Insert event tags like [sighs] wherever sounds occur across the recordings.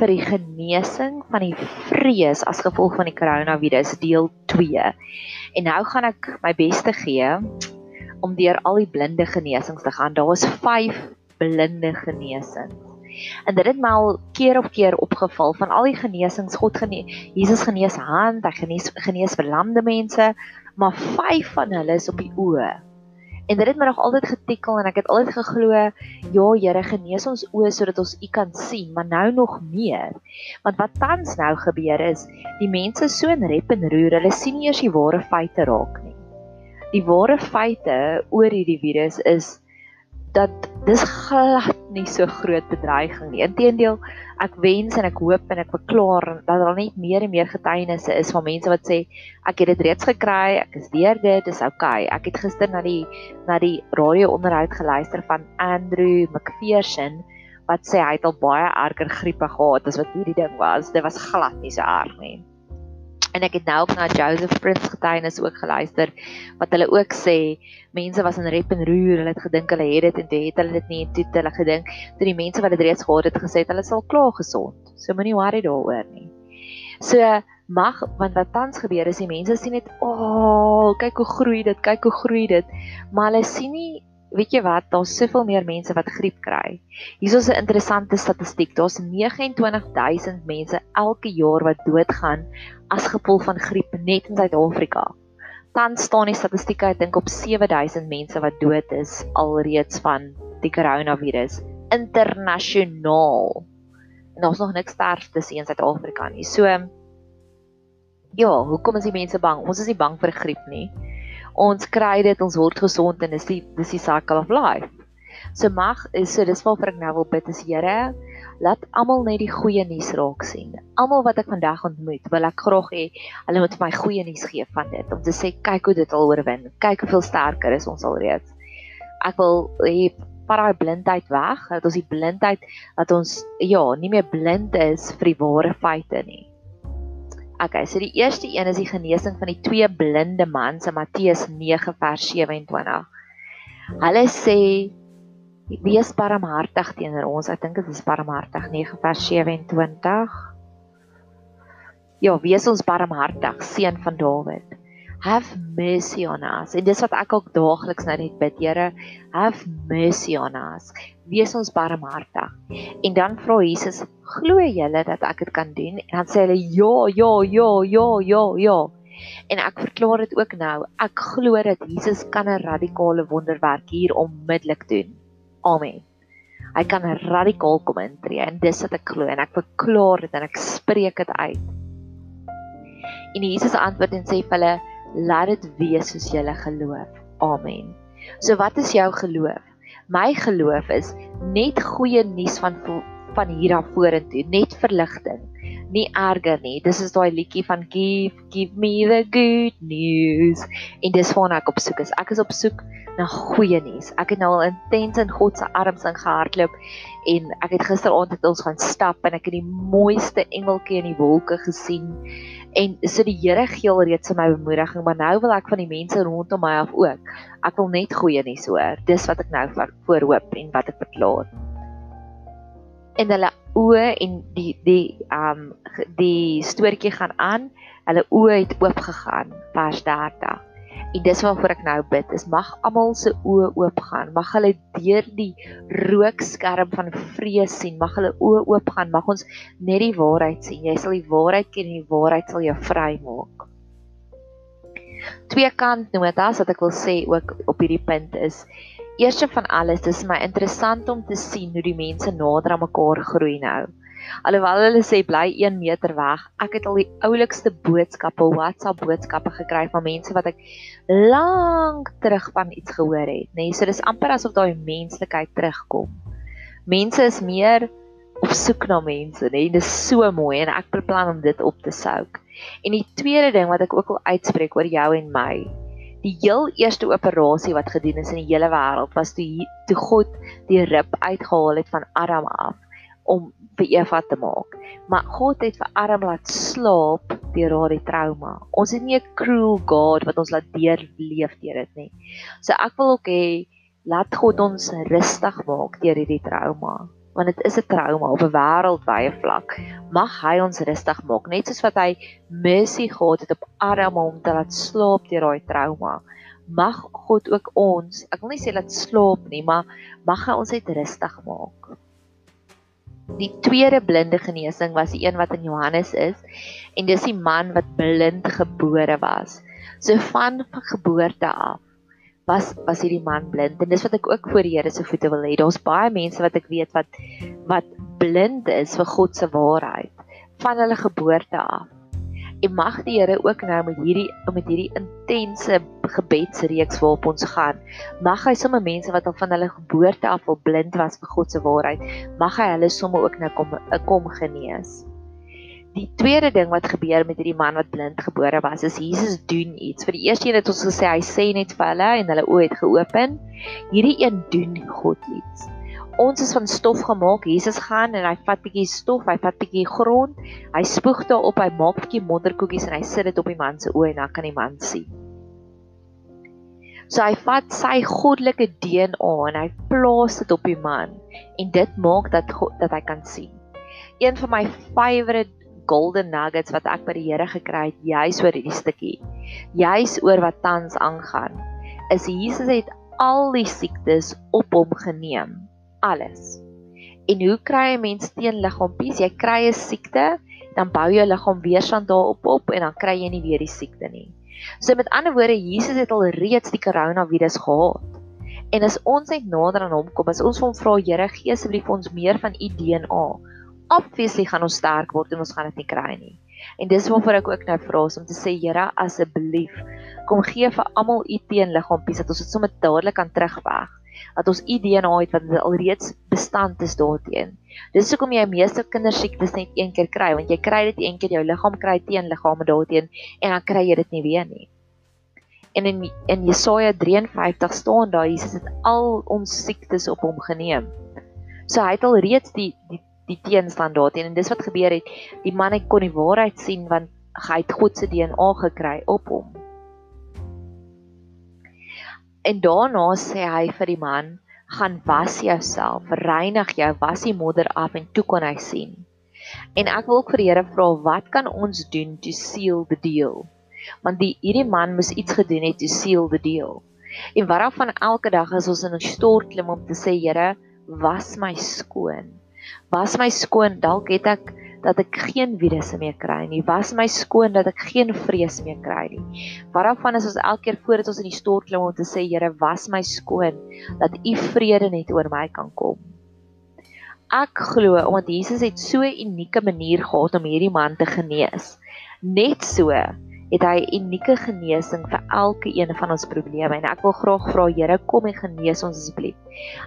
vir die genesing van die vrees as gevolg van die koronavirus deel 2. En nou gaan ek my bes te gee om deur al die blinde genesings te gaan. Daar was 5 blinde genesings. En dit het my al keer op keer opgeval van al die genesings God genees. Jesus genees hand, hy genees genees verlamde mense, maar 5 van hulle is op die oë. En dit het my nog altyd getikkel en ek het altyd geglo, ja Here, genees ons oë sodat ons U kan sien, maar nou nog meer. Want wat tans nou gebeur is, die mense so in rep en roer, hulle sien nie eers die ware feite raak nie. Die ware feite oor hierdie virus is dat dis glad nie so groot bedreiging nie. Inteendeel, ek wens en ek hoop en ek verklaar dat daar net meer en meer getuienisse is van mense wat sê ek het dit reeds gekry, ek is deur dit, dis oukei. Okay. Ek het gister na die na die radio onderhoud geluister van Andrew McPherson wat sê hy het al baie erger griepe gehad as wat hierdie ding was. Dit was glad nie so erg nie. En ek het nou ook na Joseph Prince getuienis ook geluister wat hulle ook sê mense was in rep en roer, hulle het gedink hulle het dit en toe het hulle dit nie en toe het hulle gedink toe die mense wat dit reeds gehad het gesê het hulle sal klaar gesond. So moenie worry daaroor nie. So mag want wat tans gebeur is die mense sien net, "O, oh, kyk hoe groei dit, kyk hoe groei dit." Maar hulle sien nie weet jy wat, daar's soveel meer mense wat griep kry. Hier is 'n interessante statistiek. Daar's 29000 mense elke jaar wat doodgaan as gevolg van griep net in Suid-Afrika. Tans staan die statistieke ek dink op 7000 mense wat dood is alreeds van die koronavirus internasionaal. En daar's nog niks sterftes in Suid-Afrika nie. So ja, hoekom is die mense bang? Ons is nie bang vir griep nie ons kry dit, ons word gesond en dis die dis die cycle of life. So mag is so dis waarvoor ek nou wil bid is Here, laat almal net die goeie nuus raak sien. Almal wat ek vandag ontmoet, wil ek graag hê hulle moet vir my goeie nuus gee van dit om te sê kyk hoe dit al oorwin. Kyk hoeveel sterker is ons alreeds. Ek wil hê para blindheid weg, dat ons die blindheid dat ons ja, nie meer blind is vir die ware feite nie. Okay, so die eerste een is die genesing van die twee blinde mans in Matteus 9 vers 27. Hulle sê wees barmhartig teenoor ons. Ek dink dit is barmhartig 9 vers 27. Ja, wees ons barmhartig, seun van Dawid. Have mercy on us. En dis wat ek ook daagliks nou net bid, Here, have mercy on us. Wees ons barmhartig. En dan vra Jesus, glo julle dat ek dit kan doen? En dan sê hulle ja, ja, ja, ja, ja, ja. En ek verklaar dit ook nou. Ek glo dat Jesus kan 'n radikale wonderwerk hier onmiddellik doen. Amen. Hy kan radikaal kom intree en dis wat ek glo en ek verklaar dit en ek spreek dit uit. En Jesus antwoord en sê vir hulle laat dit wees soos jy geloof. Amen. So wat is jou geloof? My geloof is net goeie nuus van van hier af vorentoe, net verligting, nie erger nie. Dis is daai liedjie van give give me the good news. En dis waarna ek op soek is. Ek is op soek na goeie nuus. Ek het nou al intens in God se arms ingehardloop en ek het gisteraand het ons gaan stap en ek het die mooiste engeltjie in die wolke gesien En so die Here gee al reeds my bemoediging, maar nou wil ek van die mense rondom my af ook. Ek wil net goeie nuus hoor. Dis wat ek nou voorhoop en wat ek verklaar. En hulle oë en die die um die storieetjie gaan aan. Hulle oë het oop gegaan. Vers 30. En dis waarvoor ek nou bid, is mag almal se oë oop gaan. Mag hulle deur die rookskerm van vrees sien. Mag hulle oë oop gaan. Mag ons net die waarheid sien. Jy sal die waarheid ken en die waarheid sal jou vrymaak. Twee kant notas wat ek wil sê ook op hierdie punt is Eerste van alles, dis my interessant om te sien hoe die mense nader aan mekaar groei nou. Alhoewel hulle sê bly 1 meter weg, ek het al die oulikste boodskappe, WhatsApp boodskappe gekry van mense wat ek lank terug van iets gehoor het, nê. Nee, so dis amper asof daai menslikheid terugkom. Mense is meer op soek na mense, nê. Nee, dis so mooi en ek beplan om dit op te souk. En die tweede ding wat ek ook wil uitspreek oor jou en my, die heel eerste operasie wat gedoen is in die hele wêreld was toe toe God die rib uitgehaal het van Adam af om vir Eva te maak. Maar God het vir Adam laat slaap deur haar die trauma. Ons het nie 'n cruel God wat ons laat deurleef deur dit nie. So ek wil ook hê laat God ons rustig maak deur hierdie trauma. Want dit is 'n trauma op 'n wêreldwye vlak. Mag hy ons rustig maak, net soos wat hy mercy gehad het op Adam om te laat slaap deur daai trauma. Mag God ook ons, ek wil nie sê laat slaap nie, maar mag hy ons net rustig maak. Die tweede blinde genesing was die een wat in Johannes is en dis die man wat blind gebore was. So van geboorte af was was hierdie man blind en dis wat ek ook voor die Here se voete wil hê. Daar's baie mense wat ek weet wat wat blind is vir God se waarheid van hulle geboorte af. En mag die Here ook nou met hierdie met hierdie intense gebedsreeks waarop ons gaan, mag hy sommer mense wat al van hulle geboorte af al blind was vir God se waarheid, mag hy hulle sommer ook nou kom kom genees. Die tweede ding wat gebeur met hierdie man wat blind gebore was, is Jesus doen iets. Vir die eerste een het ons gesê hy sê net vir hulle en hulle oë het geopen. Hierdie een doen God iets. Ons is van stof gemaak. Jesus gaan en hy vat bietjie stof, hy vat bietjie grond, hy spoeg daarop, hy maak bietjie modderkoekies en hy sit dit op die man se oë en dan kan die man sien. So hy vat sy goddelike DNA en hy plaas dit op die man en dit maak dat God, dat hy kan sien. Een van my favourite golden nuggets wat ek by die Here gekry het juis oor hierdie stukkie. Juis oor wat tans aangaan. Is Jesus het al die siektes op hom geneem. Alles. En hoe kry 'n mens teenliggaampies? Jy kry 'n siekte, dan bou jou liggaam weerstand daarop op en dan kry jy nie weer die siekte nie. So met ander woorde, Jesus het al reeds die koronavirus gehad. En as ons net nader aan hom kom, as ons hom vra, Here, gee asseblief ons meer van u DNA obviously gaan ons sterk word en ons gaan dit nie kry nie. En dis waarvoor ek ook nou vra om te sê Here asseblief kom gee vir almal u teenliggaampies dat ons dit sommer dadelik kan terugweg. Dat ons u DNA het wat alreeds bestand is daarteen. Dis hoekom jy meeste kindersiektes net een keer kry want jy kry dit een keer jou liggaam kry teenliggame daarteen en dan kry jy dit nie weer nie. En in in Jesaja 53 staan daar Jesus het al ons siektes op hom geneem. So hy het al reeds die die die teenstand daarteen en dis wat gebeur het. Die man het kon die waarheid sien want hy het God se DNA gekry op hom. En daarna sê hy vir die man, gaan was jouself, reinig jou, was die modder af en toe kon hy sien. En ek wil ook vir die Here vra, wat kan ons doen to seal the deal? Want die hierdie man moes iets gedoen het to seal the deal. En waarvan elke dag as ons in 'n stort klim om te sê, Here, was my skoon was my skoon dalk het ek dat ek geen virusse meer kry nie was my skoon dat ek geen vrees meer kry nie waarvan is ons elke keer voordat ons in die stort klim om te sê Here was my skoon dat u vrede net oor my kan kom ek glo omdat Jesus het so 'n unieke manier gehad om hierdie man te genees net so het hy unieke genesing vir elke een van ons probleme en ek wil graag vra Here kom en genees ons asseblief.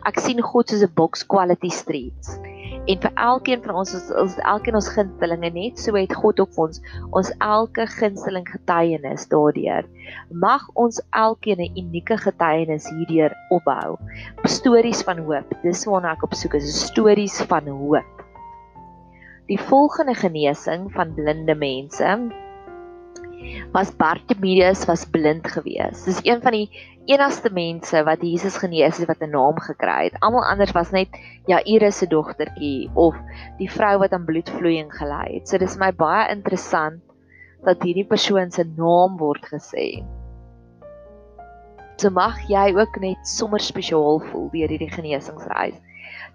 Ek sien God soos 'n box quality streets. En vir elkeen van ons is ons elkeen ons gunstelinge net so het God op ons ons elke gunsteling getuienis daardeur. Mag ons elkeen 'n unieke getuienis hierdeur opbou. Stories van hoop. Dis waarna ek op soek is, stories van hoop. Die volgende genesing van blinde mense was Bartimeus was blind gewees. Dis een van die enigste mense wat Jesus genees het wat 'n naam gekry het. Almal anders was net Jairus se dogtertjie of die vrou wat aan bloedvloeiing gely het. So dis my baie interessant dat hierdie persoon se naam word gesê. So mag jy ook net sommer spesiaal voel deur hierdie genesingsreis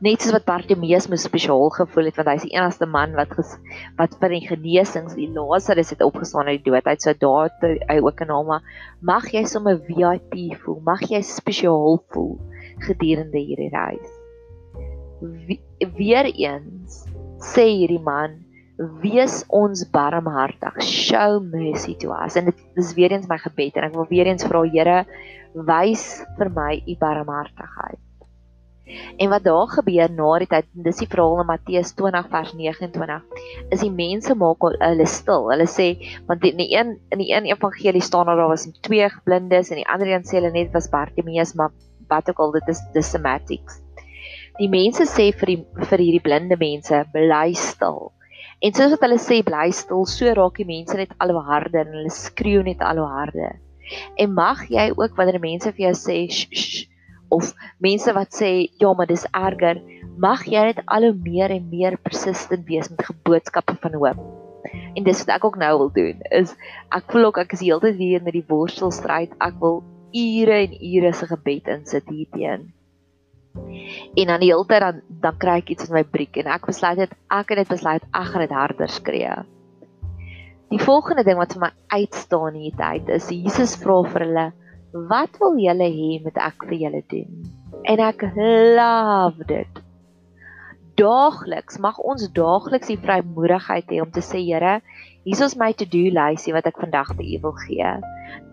net soos wat Bartimeus moes spesiaal gevoel het want hy's die enigste man wat ges, wat vir die genesings die Lazarus het opgestaan uit die dood. Uit so daar hy ook 'n naam mag jy sommer VIP voel mag jy spesiaal voel gedurende hierdie reis. Wie, weereens sê hierdie man wees ons barmhartig. Show mercy to us. En dit is weer eens my gebed en ek wil weer eens vra Here wys vir my u barmhartigheid En wat daar gebeur na die tyd, dis die verhaal in Matteus 20 vers 29, is die mense maak hulle stil. Hulle sê want in die een in die een evangelie staan daar daar was twee blindes en die ander een sê hulle net was Bartimeus, maar wat ook al dit is the semantics. Die mense sê vir die vir hierdie blinde mense, bly stil. En soos wat hulle sê bly stil, so raak die mense net al hoe harder en hulle skreeu net al hoe harder. En mag jy ook wanneer mense vir jou sê sh, sh, of mense wat sê ja, maar dis erger, Mag jy net al hoe meer en meer persistent wees met geboodskappe van hoop. En dis wat ek ook nou wil doen. Is ek voel ook ek is heeltyd hier met die worstelstryd. Ek wil ure en ure se gebed insit hier teen. En dan die hele tyd dan dan kry ek iets in my briek en ek besluit dit ek het dit besluit ek gaan dit harder skree. Die volgende ding wat vir my uitstaan hier tyd is Jesus vra vir hulle wat wil julle hê moet ek vir julle doen? En ek love dit. Daagliks mag ons daagliks die vrymoedigheid hê om te sê Here, hier is my to-do lysie wat ek vandag vir U wil gee.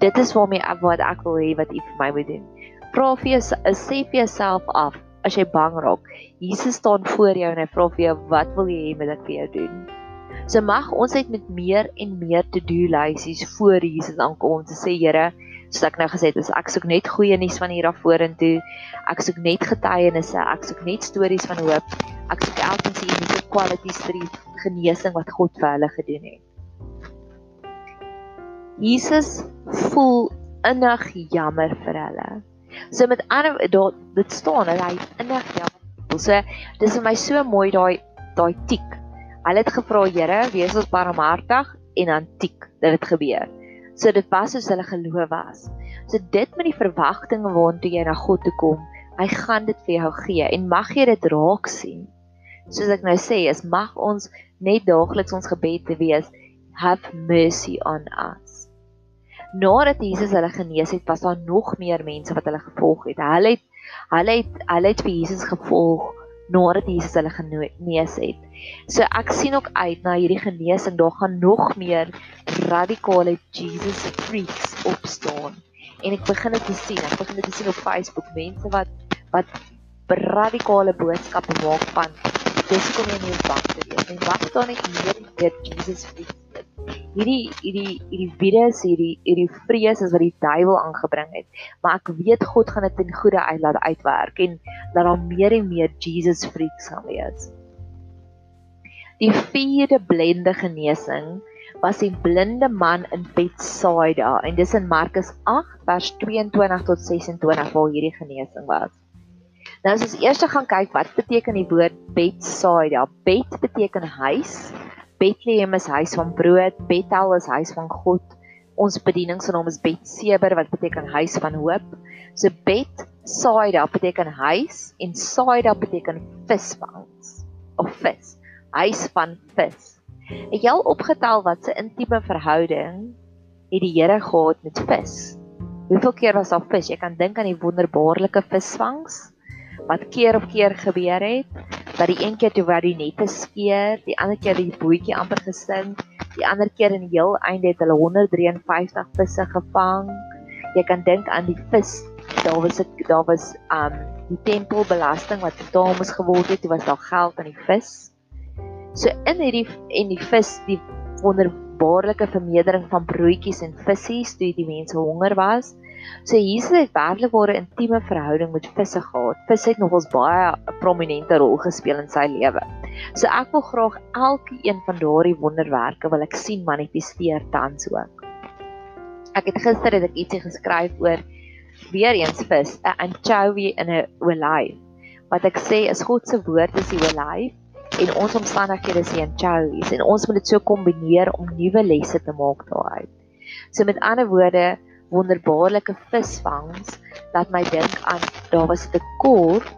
Dit is waarmee ek wat ek wil hê wat U vir my moet doen. Vra vir jou sê vir jouself af as jy bang raak. Jesus staan voor jou en hy vra vir jou wat wil jy hê moet ek vir jou doen? So mag ons net met meer en meer to-do lysies voor Jesus aankom om te sê Here, soos ek nou gesê het, ek soek net goeie nuus van hier af vorentoe. Ek soek net getuienisse, ek soek net stories van hoop. Ek soek elkeen se unieke qualities vir die genesing wat God vir hulle gedoen het. Jesus voel innig jammer vir hulle. So met ander daar dit staan hulle hy innig jammer. So dis vir my so mooi daai daai tik. Hulle het gevra Here, wees ons barmhartig en dan tik dat dit gebeur. So dit was soos hulle geloof was. So dit met die verwagtinge waartoe jy na God toe kom, hy gaan dit vir jou gee en mag jy dit raak sien. Soos ek nou sê, is mag ons net daagliks ons gebed te wees, have mercy on us. Nadat Jesus hulle genees het, was daar nog meer mense wat hulle gevolg het. Hulle het hulle het hulle het vir Jesus gevolg nadat Jesus hulle genees het. So ek sien ook uit na hierdie genesing. Daar gaan nog meer radikale Jesus freaks opstaan. En ek begin dit te sien. Ek begin dit te sien op Facebook. Mense wat wat radikale boodskappe maak van dis kom jy nie bang te wees nie. Wat staan ek hier met Jesus freaks? hierdie hierdie hierdie virus hierdie hierdie vrees is wat die duiwel aangebring het maar ek weet God gaan dit ten goeie uitlaat uitwerk en dat daar meer en meer Jesus freaks gaan wees die vierde blinde genesing was die blinde man in Bethsaida en dis in Markus 8 vers 22 tot 26 waar hierdie genesing was nou as ons eers gaan kyk wat beteken die woord Bethsaida Bet beteken huis Bethlehem is huis van brood, Bethel is huis van God. Ons bedieningsnaam is Betseber wat beteken huis van hoop. So Bet Saida beteken huis en Saida beteken visvangs of vis. Huis van vis. Het jy al opgetel wat se intieme verhouding het die Here gehad met vis? Hoeveel keer was daar vis? Jy kan dink aan die wonderbaarlike visvangs wat keer op keer gebeur het. Dat die een keer toe waar die nette skeer, die ander keer die bootjie amper gesink, die ander keer in die heel einde het hulle 153 visse gevang. Jy kan dink aan die vis. Daar was ek daar was um die tempelbelasting wat betaal moes geword het, dit was daar geld aan die vis. So in hierdie en die vis, die wonderbaarlike vermeerdering van broodjies en visse toe die mense honger was. So Jesus het werklik 'n intieme verhouding met visse gehad. Vis het nogals baie 'n prominente rol gespeel in sy lewe. So ek wil graag elke een van daardie wonderwerke wil ek sien manifesteer tans ook. Ek het gister het ek ietsie geskryf oor weer eens vis, 'n anchovy in 'n olyf. Wat ek sê is God se woord is die olyf en ons omstandighede is die anchovies en ons moet dit so kombineer om nuwe lesse te maak daaruit. So met ander woorde, wonderbaarlike visvangs laat my dink aan daar was 'n tekort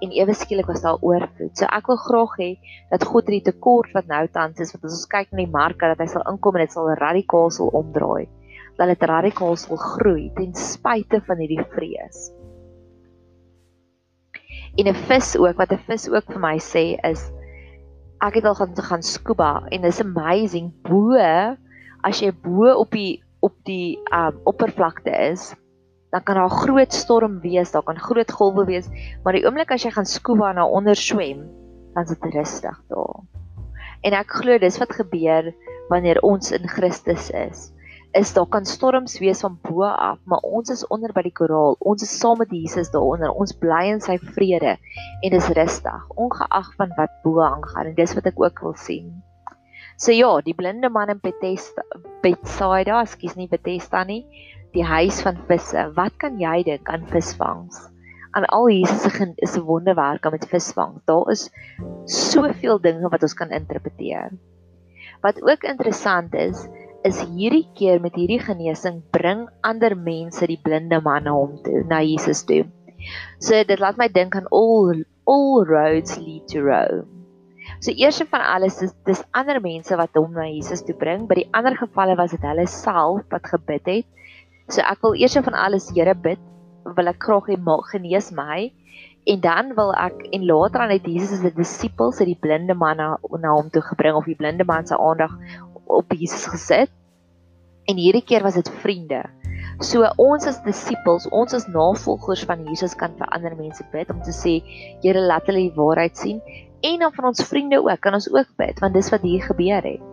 en ewe skielik was daar oorvloed. So ek wil graag hê dat God hierdie tekort wat nou tans is, wat ons kyk na die marke dat hy sal inkom en dit sal radikaal sal omdraai. Dat dit radikaal sal groei ten spyte van hierdie vrees. En 'n vis ook wat 'n vis ook vir my sê is ek het al gaan gaan scuba en it's amazing bo as jy bo op die op die um oppervlakte is, dan kan daar groot storm wees, daar kan groot golwe wees, maar die oomblik as jy gaan scuba na onder swem, dan is dit rustig daar. En ek glo dis wat gebeur wanneer ons in Christus is. Is daar kan storms wees van bo af, maar ons is onder by die koraal. Ons is saam met Jesus daaronder. Ons bly in sy vrede en dis rustig, ongeag van wat bo aangaan. En dis wat ek ook wil sien. So ja, die blinde man in Bethesda, Bethsaida, ekskuus nie Bethesda nie, die huis van visse. Wat kan jy dink aan visvangs? aan al Jesus se se wonderwerke met visvang. Daar is soveel dinge wat ons kan interpreteer. Wat ook interessant is, is hierdie keer met hierdie genesing bring ander mense die blinde man na hom toe, na Jesus toe. So dit laat my dink aan all all roads lead to Rome. So eers van alles is dis ander mense wat hom na Jesus toe bring. By die ander gevalle was dit hulle self wat gebid het. So ek wil eers van alles Here bid, wil ek graag hê genees my en dan wil ek en later aan het Jesus se disippels het die blinde man na, na hom toe gebring of die blinde man se aandag op Jesus gesit. En hierdie keer was dit vriende. So ons as disippels, ons as navolgers van Jesus kan vir ander mense bid om te sê, Here laat hulle die waarheid sien en dan van ons vriende ook kan ons ook bid want dis wat hier gebeur het.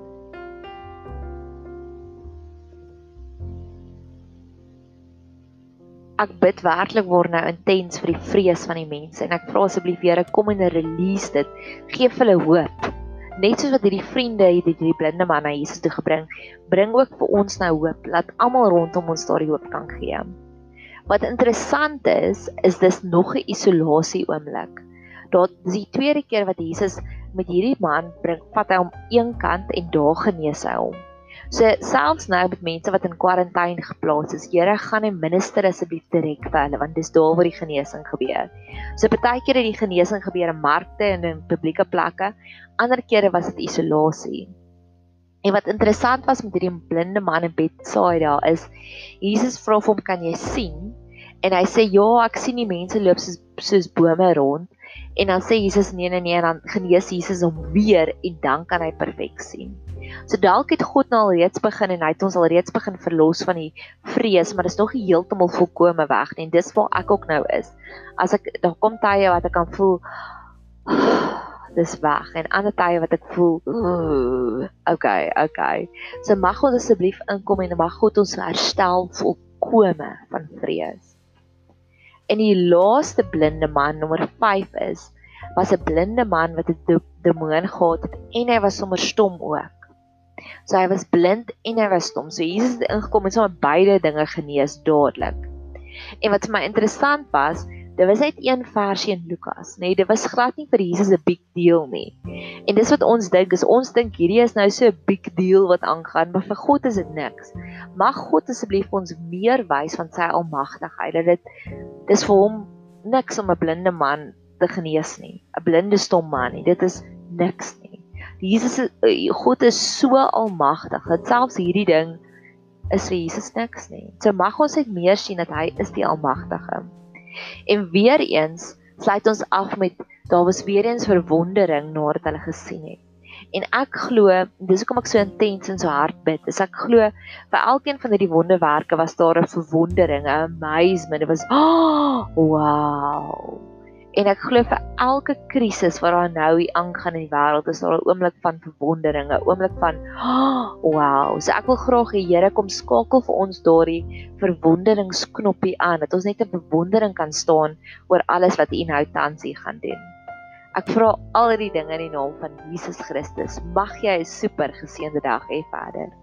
Ek bid werklik word nou intens vir die vrees van die mense en ek vra asseblief Here kom en release dit. Geef hulle hoop. Net soos wat hierdie vriende het hierdie blinde man na Jesus toe gebring, bring ook vir ons nou hoop. Laat almal rondom ons daardie hoop kan gee. Wat interessant is, is dis nog 'n isolasie oomblik daar is die tweede keer wat Jesus met hierdie man bring, vat hy hom een kant en daar genees hy hom. So selfs nou met mense wat in kwarantyne geplaas is, Here gaan en minister asseblief direk vir hulle want dis daar waar die genesing gebeur. So baie kere het die genesing gebeur in markte en in publieke plekke, ander kere was dit isolasie. En wat interessant was met hierdie blinde man in Bethsaida is Jesus vra hom kan jy sien? En hy sê ja, ek sien die mense loop soos soos bome rond. En dan sê Jesus nee nee nee en dan genees Jesus hom weer en dan kan hy perfek sien. So dalk het God nou al reeds begin en hy het ons al reeds begin verlos van die vrees, maar dit is nog nie heeltemal volkome weg nie. Dis waar ek ook nou is. As ek daar kom tye wat ek kan voel [sighs] dis weg en ander tye wat ek voel ooh, okay, okay. So mag God asseblief inkom en mag God ons herstel volkome van vrees. En die laaste blinde man nommer 5 is was 'n blinde man wat 'n demoon gehad het en hy was sommer stom ook. So hy was blind en hy was stom. So Jesus het ingekom en sommer beide dinge genees dadelik. En wat vir my interessant was, Dit was net een versie in Lukas, nê? Nee, dit was glad nie vir Jesus 'n big deal nie. En dis wat ons dink, is ons dink hierdie is nou so 'n big deal wat aangaan, maar vir God is dit niks. Mag God asseblief ons meer wys van sy almagtigheid dat dit dis vir hom niks om 'n blinde man te genees nie, 'n blinde stom man nie. Dit is niks nie. Jesus eh, God is so almagtig dat selfs hierdie ding is vir Jesus niks nie. So mag ons net meer sien dat hy is die almagtige. En weer eens sluit ons af met daar was weer eens verwondering nadat hulle gesien het. En ek glo, dis hoekom ek so intens en so hard bid. Dis ek glo vir elkeen van hierdie wonderwerke was daar 'n verwondering, 'n amazement. Dit was, [gasps] "Oh, wow." En ek glo vir elke krisis wat daar nou hier aangaan in die wêreld, is daar 'n oomblik van verwondering, 'n oomblik van oh, wow. So ek wil graag hê Here kom skakel vir ons daardie verwonderingsknoppie aan, dat ons net in bewondering kan staan oor alles wat U nou tans hier gaan doen. Ek vra al hierdie dinge in die naam van Jesus Christus. Mag jy 'n super geseënde dag hê, Vader.